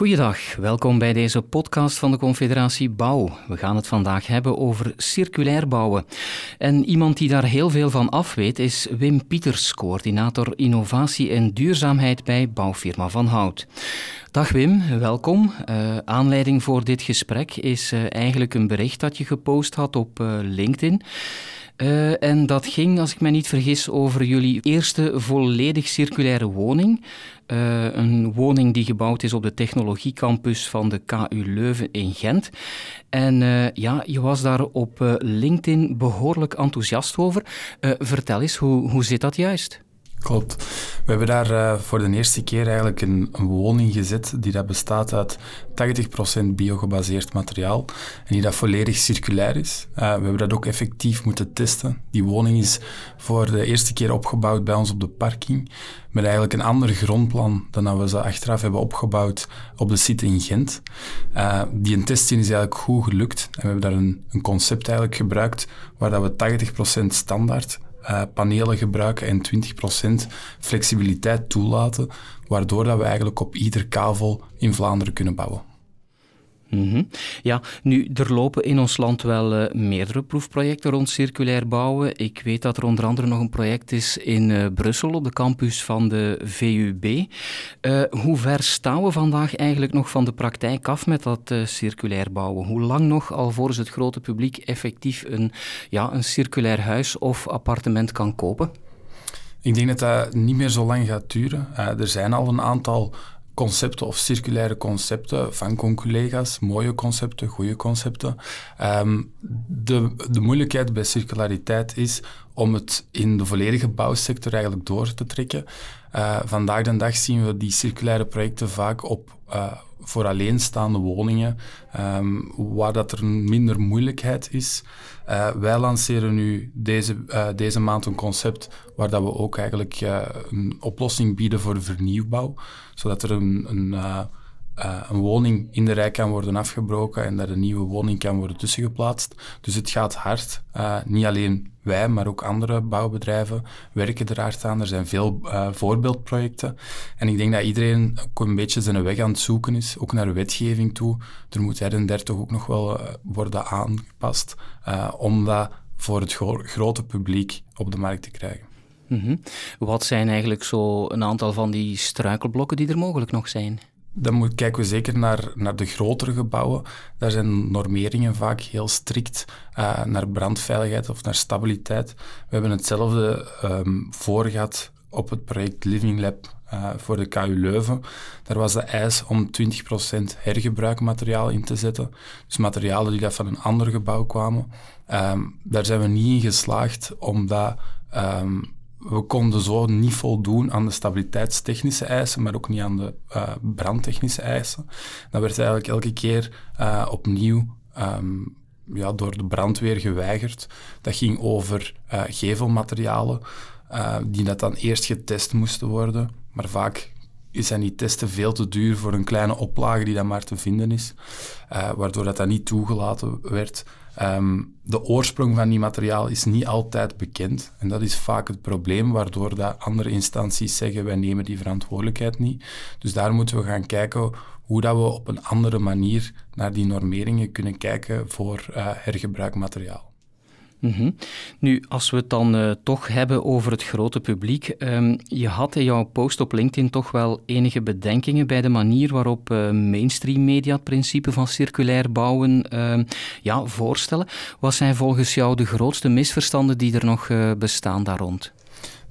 Goeiedag, welkom bij deze podcast van de Confederatie Bouw. We gaan het vandaag hebben over circulair bouwen. En iemand die daar heel veel van af weet is Wim Pieters, coördinator innovatie en duurzaamheid bij bouwfirma Van Hout. Dag Wim, welkom. Uh, aanleiding voor dit gesprek is uh, eigenlijk een bericht dat je gepost had op uh, LinkedIn. Uh, en dat ging, als ik me niet vergis, over jullie eerste volledig circulaire woning. Uh, een woning die gebouwd is op de technologiecampus van de KU Leuven in Gent. En uh, ja, je was daar op LinkedIn behoorlijk enthousiast over. vertel eens, hoe, hoe zit dat juist? Klopt. We hebben daar uh, voor de eerste keer eigenlijk een, woning gezet die dat bestaat uit 80% biogebaseerd materiaal en die dat volledig circulair is. Uh, we hebben dat ook effectief moeten testen. Die woning is voor de eerste keer opgebouwd bij ons op de parking met eigenlijk een ander grondplan dan dat we ze achteraf hebben opgebouwd op de site in Gent. Uh, die een testing is eigenlijk goed gelukt en we hebben daar een, een concept eigenlijk gebruikt waar dat we 80% standaard uh, panelen gebruiken en 20% flexibiliteit toelaten, waardoor dat we eigenlijk op ieder kavel in Vlaanderen kunnen bouwen. -hmm. Ja, nu, er lopen in ons land wel uh, meerdere proefprojecten rond circulair bouwen. Ik weet dat er onder andere nog een project is in uh, Brussel op de campus van de VUB. Uh, hoe ver staan we vandaag eigenlijk nog van de praktijk af met dat circulair bouwen? Hoe lang nog alvorens het grote publiek effectief een, ja, een circulair huis of appartement kan kopen? Ik denk dat dat niet meer zo lang gaat duren. er zijn al een aantal concepten of circulaire concepten van collega's, mooie concepten, goede concepten. Um, de, de moeilijkheid bij circulariteit is om het in de volledige bouwsector eigenlijk door te trekken. Uh, vandaag de dag zien we die circulaire projecten vaak op uh, voor alleenstaande woningen, um, waar dat er minder moeilijkheid is. Uh, wij lanceren nu deze, deze maand een concept waar dat we ook eigenlijk een oplossing bieden voor vernieuwbouw, zodat er een, een uh, een woning in de rij kan worden afgebroken en dat een nieuwe woning kan worden tussengeplaatst. Dus het gaat hard. Uh, niet alleen wij, maar ook andere bouwbedrijven werken er hard aan. Er zijn veel uh, voorbeeldprojecten. En ik denk dat iedereen ook een beetje zijn weg aan het zoeken is, ook naar wetgeving toe. Er moet R30 ook nog wel worden aangepast, om dat voor het gro grote publiek op de markt te krijgen. -hmm. Wat zijn eigenlijk zo een aantal van die struikelblokken die er mogelijk nog zijn? Dan moet, kijken we zeker naar, naar de grotere gebouwen. Daar zijn normeringen vaak heel strikt uh, naar brandveiligheid of naar stabiliteit. We hebben hetzelfde um, voor gehad op het project Living Lab uh, voor de KU Leuven. Daar was de eis om 20% hergebruikmateriaal in te zetten. Dus materialen die dat van een ander gebouw kwamen. Um, daar zijn we niet in geslaagd om dat um, we konden zo niet voldoen aan de stabiliteitstechnische eisen, maar ook niet aan de uh, brandtechnische eisen. Dat werd eigenlijk elke keer uh, opnieuw um, ja, door de brandweer geweigerd. Dat ging over uh, gevelmaterialen, die dat dan eerst getest moesten worden. Maar vaak zijn die testen veel te duur voor een kleine oplage die dan maar te vinden is, waardoor dat, dat niet toegelaten werd. Um, de oorsprong van die materiaal is niet altijd bekend. En dat is vaak het probleem, waardoor dat andere instanties zeggen wij nemen die verantwoordelijkheid niet. Dus daar moeten we gaan kijken hoe dat we op een andere manier naar die normeringen kunnen kijken voor uh, hergebruikmateriaal. -hmm. Nu, als we het dan uh, toch hebben over het grote publiek. Um, je had in jouw post op LinkedIn toch wel enige bedenkingen bij de manier waarop uh, mainstream media het principe van circulair bouwen uh, ja, voorstellen. Wat zijn volgens jou de grootste misverstanden die er nog eh, bestaan daar rond?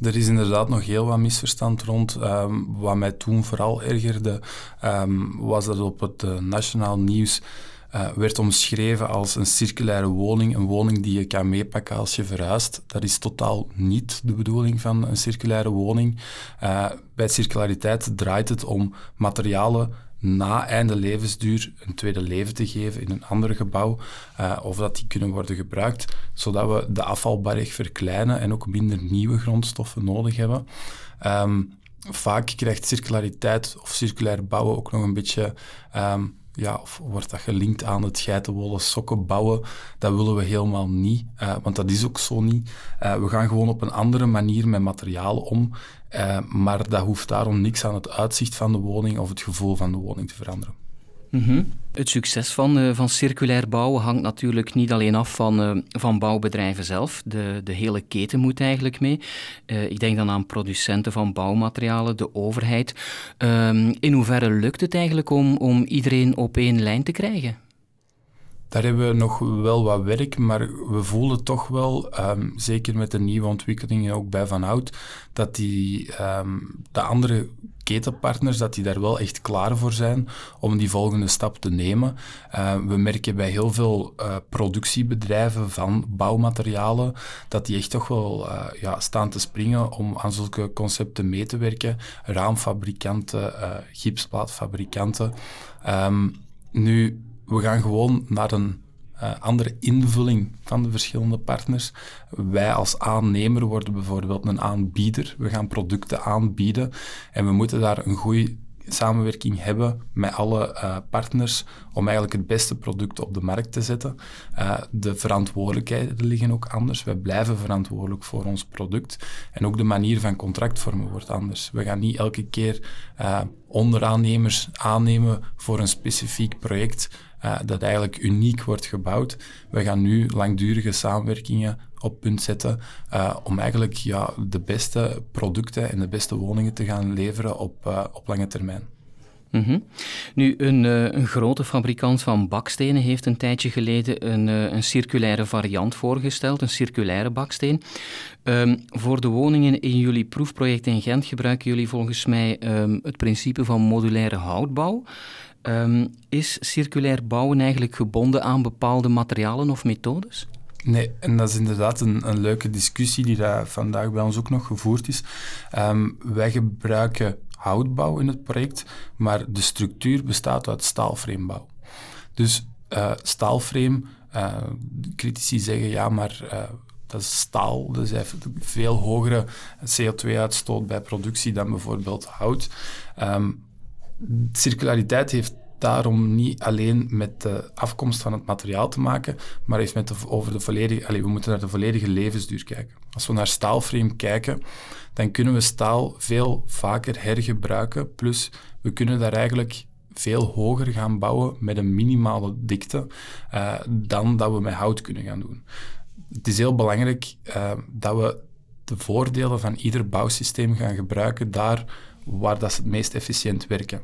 Er is inderdaad nog heel wat misverstand rond. Um, wat mij toen vooral ergerde, was dat op het nationaal nieuws uh, werd omschreven als een circulaire woning, een woning die je kan meepakken als je verhuist. Dat is totaal niet de bedoeling van een circulaire woning. Uh, bij circulariteit draait het om materialen na einde levensduur een tweede leven te geven in een ander gebouw, uh, of dat die kunnen worden gebruikt, zodat we de afvalberg verkleinen en ook minder nieuwe grondstoffen nodig hebben. Um, vaak krijgt circulariteit of circulair bouwen ook nog een beetje um, ja, of wordt dat gelinkt aan het geitenwolle sokken bouwen? Dat willen we helemaal niet, uh, want dat is ook zo niet. Uh, we gaan gewoon op een andere manier met materialen om, uh, maar dat hoeft daarom niks aan het uitzicht van de woning of het gevoel van de woning te veranderen. Mhm. Het succes van, uh, van circulair bouwen hangt natuurlijk niet alleen af van, uh, van bouwbedrijven zelf. De, de hele keten moet eigenlijk mee. Uh, ik denk dan aan producenten van bouwmaterialen, de overheid. Ehm, in hoeverre lukt het eigenlijk om, om iedereen op één lijn te krijgen? Daar hebben we nog wel wat werk, maar we voelen toch wel, um, zeker met de nieuwe ontwikkelingen ook bij Van Hout, dat die, um, de andere ketenpartners, dat die daar wel echt klaar voor zijn om die volgende stap te nemen. Uh, we merken bij heel veel uh, productiebedrijven van bouwmaterialen dat die echt toch wel uh, ja, staan te springen om aan zulke concepten mee te werken. Raamfabrikanten, gipsplaatfabrikanten. Um, nu, we gaan gewoon naar een uh, andere invulling van de verschillende partners. Wij als aannemer worden bijvoorbeeld een aanbieder. We gaan producten aanbieden en we moeten daar een goede samenwerking hebben met alle uh, partners om eigenlijk het beste product op de markt te zetten. Uh, de verantwoordelijkheden liggen ook anders. Wij blijven verantwoordelijk voor ons product. En ook de manier van contractvormen wordt anders. We gaan niet elke keer uh, onderaannemers aannemen voor een specifiek project uh, dat eigenlijk uniek wordt gebouwd. We gaan nu langdurige samenwerkingen op punt zetten uh, om eigenlijk ja, de beste producten en de beste woningen te gaan leveren op, uh, op lange termijn. -hmm. Nu, een, een, grote fabrikant van bakstenen heeft een tijdje geleden een, een circulaire variant voorgesteld, een circulaire baksteen. Um, voor de woningen in jullie proefproject in Gent gebruiken jullie volgens mij um, het principe van modulaire houtbouw. Um, is circulair bouwen eigenlijk gebonden aan bepaalde materialen of methodes? Nee, en dat is inderdaad een, een leuke discussie die daar vandaag bij ons ook nog gevoerd is. Um, wij gebruiken houtbouw in het project, maar de structuur bestaat uit staalframebouw. Dus uh, staalframe, uh, critici zeggen ja, maar uh, dat is staal, dus heeft veel hogere CO2-uitstoot bij productie dan bijvoorbeeld hout. Um, circulariteit heeft daarom niet alleen met de afkomst van het materiaal te maken, maar heeft met over de volledige, allez, we moeten naar de volledige levensduur kijken. Als we naar staalframe kijken, dan kunnen we staal veel vaker hergebruiken, plus we kunnen daar eigenlijk veel hoger gaan bouwen met een minimale dikte uh, dan dat we met hout kunnen gaan doen. Het is heel belangrijk uh, dat we de voordelen van ieder bouwsysteem gaan gebruiken daar waar dat ze het meest efficiënt werken.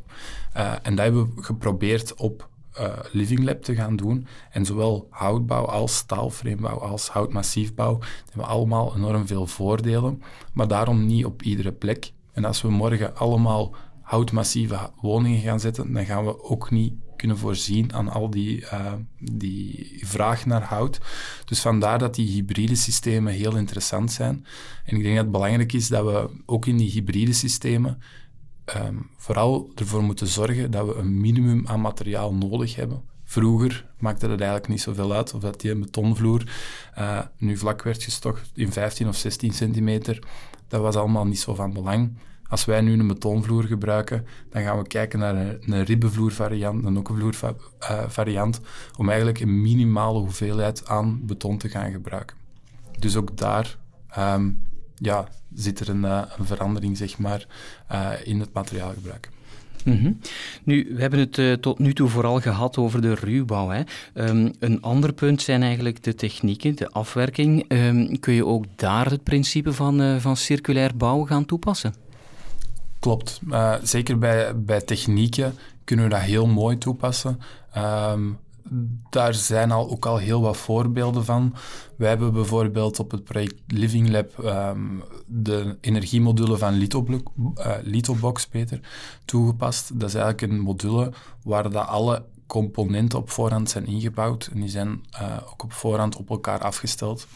Uh, en dat hebben we geprobeerd op uh, Living Lab te gaan doen. En zowel houtbouw als staalframebouw als houtmassiefbouw hebben allemaal enorm veel voordelen, maar daarom niet op iedere plek. En als we morgen allemaal houtmassieve woningen gaan zetten, dan gaan we ook niet kunnen voorzien aan al die, uh, die vraag naar hout. Dus vandaar dat die hybride systemen heel interessant zijn. En ik denk dat het belangrijk is dat we ook in die hybride systemen um, vooral ervoor moeten zorgen dat we een minimum aan materiaal nodig hebben. Vroeger maakte het eigenlijk niet zoveel uit of dat die betonvloer uh, nu vlak werd gestokt in 15 of 16 centimeter. Dat was allemaal niet zo van belang. Als wij nu een betonvloer gebruiken, dan gaan we kijken naar een, een ribbenvloervariant, een okkenvloervariant, uh, om eigenlijk een minimale hoeveelheid aan beton te gaan gebruiken. Dus ook daar um, ja, zit er een, uh, een verandering zeg maar, uh, in het materiaalgebruik. Mm -hmm. Nu, we hebben het uh, tot nu toe vooral gehad over de ruwbouw. Hè. Um, een ander punt zijn eigenlijk de technieken, de afwerking. Um, kun je ook daar het principe van, van circulair bouwen gaan toepassen? Klopt. Uh, zeker bij, bij technieken kunnen we dat heel mooi toepassen. Um, daar zijn al, ook al heel wat voorbeelden van. Wij hebben bijvoorbeeld op het project Living Lab um, de energiemodule van uh, Litobox Peter, toegepast. Dat is eigenlijk een module waar dat alle componenten op voorhand zijn ingebouwd en die zijn uh, ook op voorhand op elkaar afgesteld.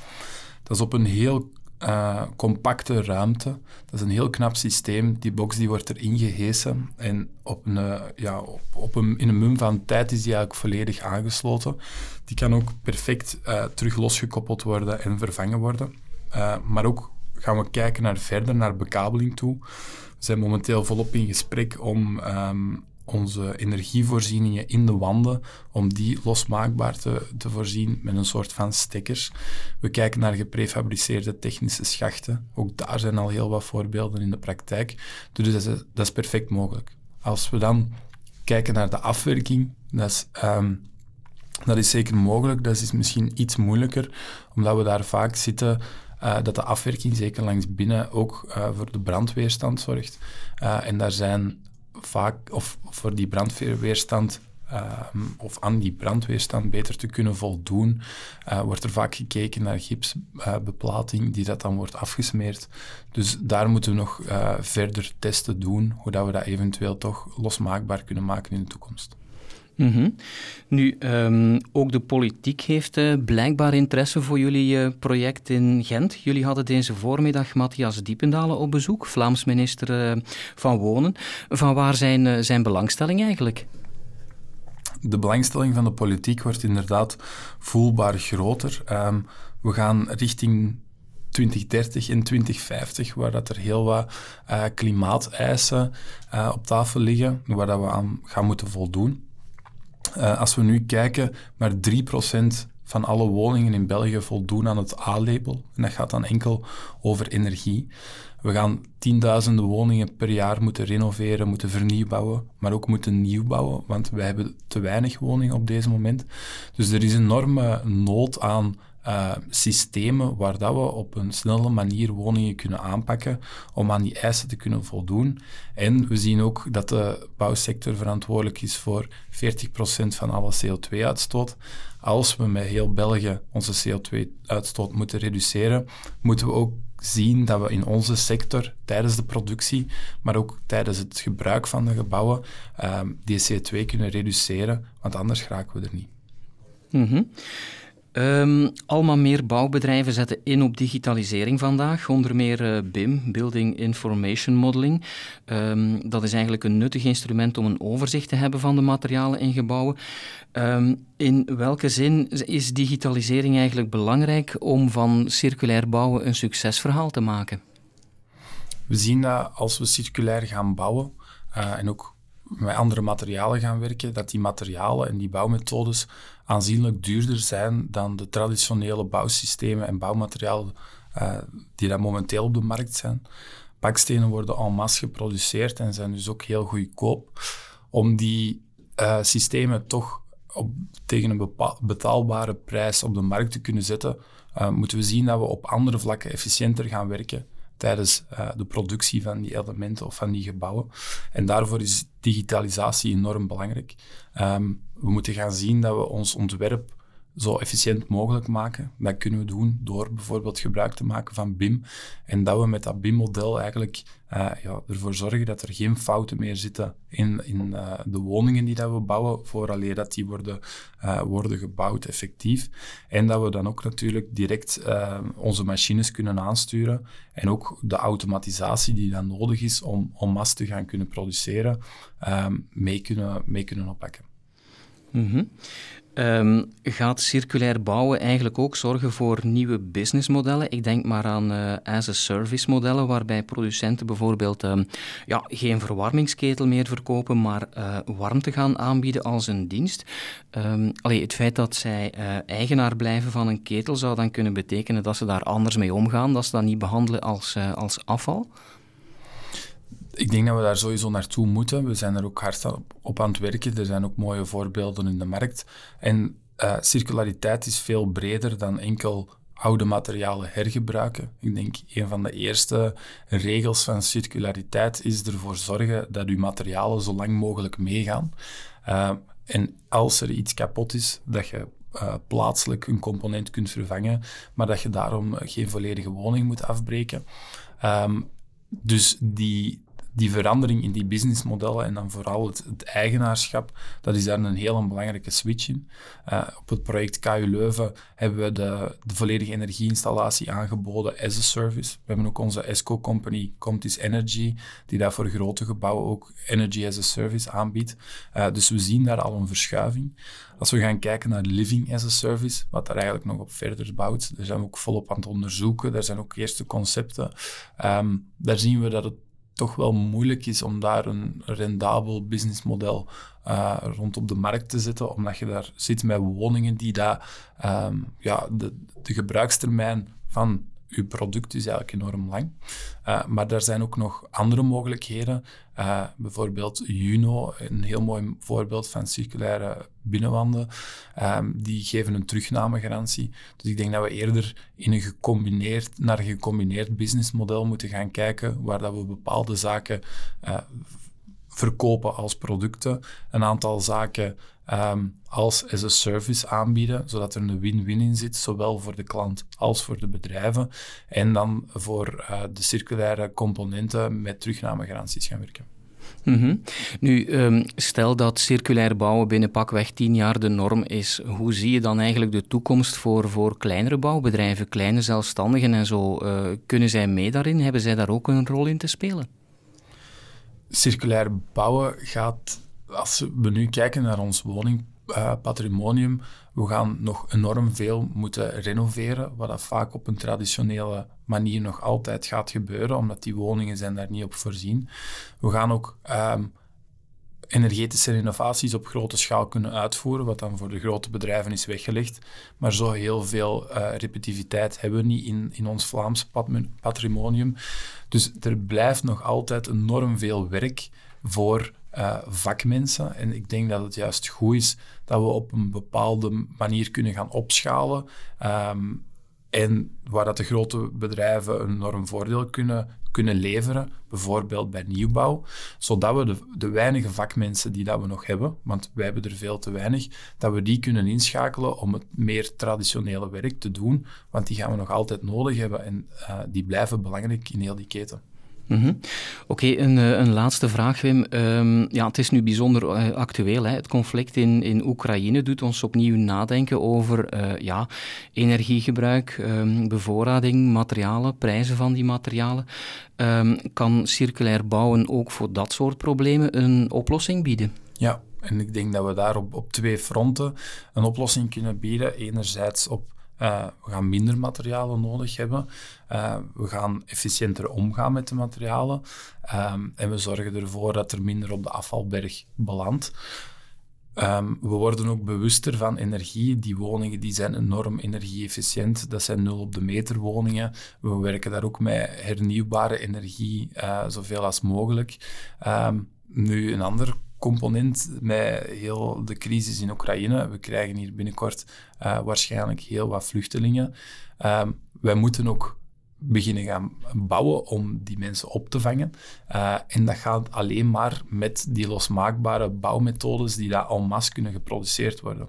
Dat is op een heel uh, compacte ruimte. Dat is een heel knap systeem. Die box die wordt erin gehesen en op een, uh, ja, op, op een, in een mum van tijd is die eigenlijk volledig aangesloten. Die kan ook perfect uh, terug losgekoppeld worden en vervangen worden. maar ook gaan we kijken naar verder, naar bekabeling toe. We zijn momenteel volop in gesprek om um, onze energievoorzieningen in de wanden, om die losmaakbaar te, te voorzien met een soort van stekkers. We kijken naar geprefabriceerde technische schachten. Ook daar zijn al heel wat voorbeelden in de praktijk. Dus dat is, dat is perfect mogelijk. Als we dan kijken naar de afwerking, dat is, ehm, dat is zeker mogelijk. Dat is misschien iets moeilijker, omdat we daar vaak zitten uh, dat de afwerking, zeker langs binnen, ook uh, voor de brandweerstand zorgt. Uh, en daar zijn vaak, of voor die brandweerstand ehm, of aan die brandweerstand beter te kunnen voldoen, wordt er vaak gekeken naar gipsbeplating die dat dan wordt afgesmeerd. Dus daar moeten we nog verder testen doen, hoe dat we dat eventueel toch losmaakbaar kunnen maken in de toekomst. Mm Nu, um, ook de politiek heeft uh, blijkbaar interesse voor jullie uh, project in Gent. Jullie hadden deze voormiddag Matthias Diependalen op bezoek, Vlaams minister uh, van Wonen. Van waar zijn zijn belangstelling eigenlijk? De belangstelling van de politiek wordt inderdaad voelbaar groter. Um, we gaan richting 2030 en 2050, waar dat er heel wat uh, klimaateisen op tafel liggen, waar dat we aan gaan moeten voldoen. Uh, als we nu kijken, maar 3% van alle woningen in België voldoen aan het A-label. En dat gaat dan enkel over energie. We gaan tienduizenden woningen per jaar moeten renoveren, moeten vernieuwbouwen, maar ook moeten nieuwbouwen, want wij hebben te weinig woningen op deze moment. Dus er is enorme nood aan uh, systemen waar dat we op een snelle manier woningen kunnen aanpakken om aan die eisen te kunnen voldoen. En we zien ook dat de bouwsector verantwoordelijk is voor 40% van alle CO2-uitstoot. Als we met heel België onze CO2-uitstoot moeten reduceren, moeten we ook zien dat we in onze sector tijdens de productie, maar ook tijdens het gebruik van de gebouwen, uh, die CO2 kunnen reduceren, want anders geraken we er niet. Mm Um, allemaal meer bouwbedrijven zetten in op digitalisering vandaag, onder meer uh, BIM, Building Information Modeling. Um, dat is eigenlijk een nuttig instrument om een overzicht te hebben van de materialen in gebouwen. Um, in welke zin is digitalisering eigenlijk belangrijk om van circulair bouwen een succesverhaal te maken? We zien dat als we circulair gaan bouwen uh, en ook met andere materialen gaan werken, dat die materialen en die bouwmethodes aanzienlijk duurder zijn dan de traditionele bouwsystemen en bouwmaterialen uh, die daar momenteel op de markt zijn. Bakstenen worden en masse geproduceerd en zijn dus ook heel goedkoop. Om die uh, systemen toch op, tegen een betaalbare prijs op de markt te kunnen zetten, uh, moeten we zien dat we op andere vlakken efficiënter gaan werken tijdens uh, de productie van die elementen of van die gebouwen. En daarvoor is digitalisatie enorm belangrijk. Um, we moeten gaan zien dat we ons ontwerp zo efficiënt mogelijk maken. Dat kunnen we doen door bijvoorbeeld gebruik te maken van BIM. En dat we met dat BIM-model eigenlijk uh, ja, ervoor zorgen dat er geen fouten meer zitten in, in uh, de woningen die dat we bouwen, vooraleer dat die worden, uh, worden gebouwd effectief. En dat we dan ook natuurlijk direct onze machines kunnen aansturen en ook de automatisatie die dan nodig is om, om mas te gaan kunnen produceren, mee, kunnen, mee kunnen oppakken. Mm Um, gaat circulair bouwen eigenlijk ook zorgen voor nieuwe businessmodellen? Ik denk maar aan uh, as-a-service modellen, waarbij producenten bijvoorbeeld um, ja, geen verwarmingsketel meer verkopen, maar uh, warmte gaan aanbieden als een dienst. Um, het feit dat zij uh, eigenaar blijven van een ketel zou dan kunnen betekenen dat ze daar anders mee omgaan, dat ze dat niet behandelen als, als afval? Ik denk dat we daar sowieso naartoe moeten. We zijn er ook hard op aan het werken. Er zijn ook mooie voorbeelden in de markt. En uh, circulariteit is veel breder dan enkel oude materialen hergebruiken. Ik denk een van de eerste regels van circulariteit is ervoor zorgen dat uw materialen zo lang mogelijk meegaan. Uh, en als er iets kapot is, dat je uh, plaatselijk een component kunt vervangen, maar dat je daarom geen volledige woning moet afbreken. Um, dus die, die verandering in die businessmodellen en dan vooral het, het eigenaarschap, dat is daar een heel belangrijke switch in. Uh, op het project KU Leuven hebben we de, de volledige energieinstallatie aangeboden as a service. We hebben ook onze ESCO company Comtis Energy, die daar voor grote gebouwen ook energy as a service aanbiedt. Uh, dus we zien daar al een verschuiving. Als we gaan kijken naar living as a service, wat daar eigenlijk nog op verder bouwt, daar zijn we ook volop aan het onderzoeken. Daar zijn ook eerste concepten. Um, daar zien we dat het toch wel moeilijk is om daar een rendabel businessmodel uh, rond op de markt te zetten, omdat je daar zit met woningen die daar, ehm, ja, de, de gebruikstermijn van uw product is eigenlijk enorm lang. Uh, maar er zijn ook nog andere mogelijkheden. Uh, bijvoorbeeld Juno, een heel mooi voorbeeld van circulaire binnenwanden. Um, die geven een terugnamegarantie. Dus ik denk dat we eerder in een gecombineerd, naar een gecombineerd businessmodel moeten gaan kijken, waar dat we bepaalde zaken uh, verkopen als producten, een aantal zaken um, als as a service aanbieden, zodat er een win-win in zit, zowel voor de klant als voor de bedrijven. En dan voor uh, de circulaire componenten met terugnamegaranties gaan werken. -hmm. Nu, um, stel dat circulair bouwen binnen pakweg tien jaar de norm is. Hoe zie je dan eigenlijk de toekomst voor, voor kleinere bouwbedrijven, kleine zelfstandigen en zo? Uh, kunnen zij mee daarin? Hebben zij daar ook een rol in te spelen? Circulair bouwen gaat als we nu kijken naar ons woningpatrimonium, we gaan nog enorm veel moeten renoveren, wat dat vaak op een traditionele manier nog altijd gaat gebeuren, omdat die woningen zijn daar niet op voorzien. We gaan ook um, energetische renovaties op grote schaal kunnen uitvoeren, wat dan voor de grote bedrijven is weggelegd. Maar zo heel veel uh, repetitiviteit hebben we niet in, in ons Vlaams patrimonium. Dus er blijft nog altijd enorm veel werk voor uh, vakmensen. En ik denk dat het juist goed is dat we op een bepaalde manier kunnen gaan opschalen. Um, en waar dat de grote bedrijven een enorm voordeel kunnen, kunnen leveren, bijvoorbeeld bij nieuwbouw, zodat we de, de weinige vakmensen die dat we nog hebben, want wij hebben er veel te weinig, dat we die kunnen inschakelen om het meer traditionele werk te doen, want die gaan we nog altijd nodig hebben en uh, die blijven belangrijk in heel die keten. -hmm. Oké, een, eh, een, laatste vraag, Wim. Um, ja, het is nu bijzonder uh, actueel. Hè? Het conflict in, in Oekraïne doet ons opnieuw nadenken over uh, ja, energiegebruik, um, bevoorrading, materialen, prijzen van die materialen. Um, kan circulair bouwen ook voor dat soort problemen een oplossing bieden? Ja, en ik denk dat we daar op, op twee fronten een oplossing kunnen bieden. Enerzijds op uh, we gaan minder materialen nodig hebben. Uh, we gaan efficiënter omgaan met de materialen. Um, en we zorgen ervoor dat er minder op de afvalberg belandt. Um, we worden ook bewuster van energie. Die woningen die zijn enorm energie-efficiënt. Dat zijn nul op de meter woningen. We werken daar ook met hernieuwbare energie uh, zoveel als mogelijk. Um, nu, een ander component met heel de crisis in Oekraïne. We krijgen hier binnenkort uh, waarschijnlijk heel wat vluchtelingen. Uh, wij moeten ook beginnen gaan bouwen om die mensen op te vangen. Uh, en dat gaat alleen maar met die losmaakbare bouwmethodes die daar en masse kunnen geproduceerd worden.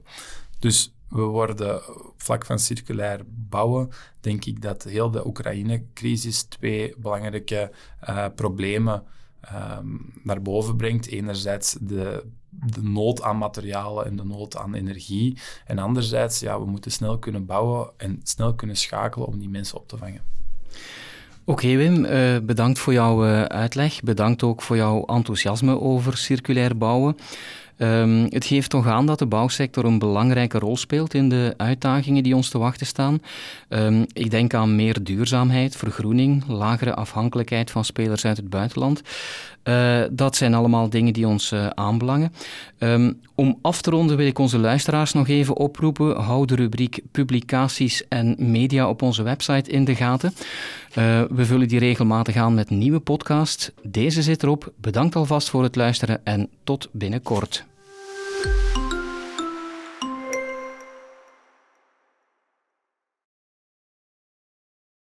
Dus we worden vlak van circulair bouwen, denk ik dat heel de Oekraïne-crisis twee belangrijke uh, problemen um, naar boven brengt. Enerzijds de, de nood aan materialen en de nood aan energie. En anderzijds, ja, we moeten snel kunnen bouwen en snel kunnen schakelen om die mensen op te vangen. Oké Wim, uh, bedankt voor jouw uh, uitleg. Bedankt ook voor jouw enthousiasme over circulair bouwen. Um, het geeft toch aan dat de bouwsector een belangrijke rol speelt in de uitdagingen die ons te wachten staan. Um, ik denk aan meer duurzaamheid, vergroening, lagere afhankelijkheid van spelers uit het buitenland. Uh, dat zijn allemaal dingen die ons uh, aanbelangen. Um, om af te ronden wil ik onze luisteraars nog even oproepen. Hou de rubriek publicaties en media op onze website in de gaten. Uh, we vullen die regelmatig aan met nieuwe podcasts. Deze zit erop. Bedankt alvast voor het luisteren en tot binnenkort.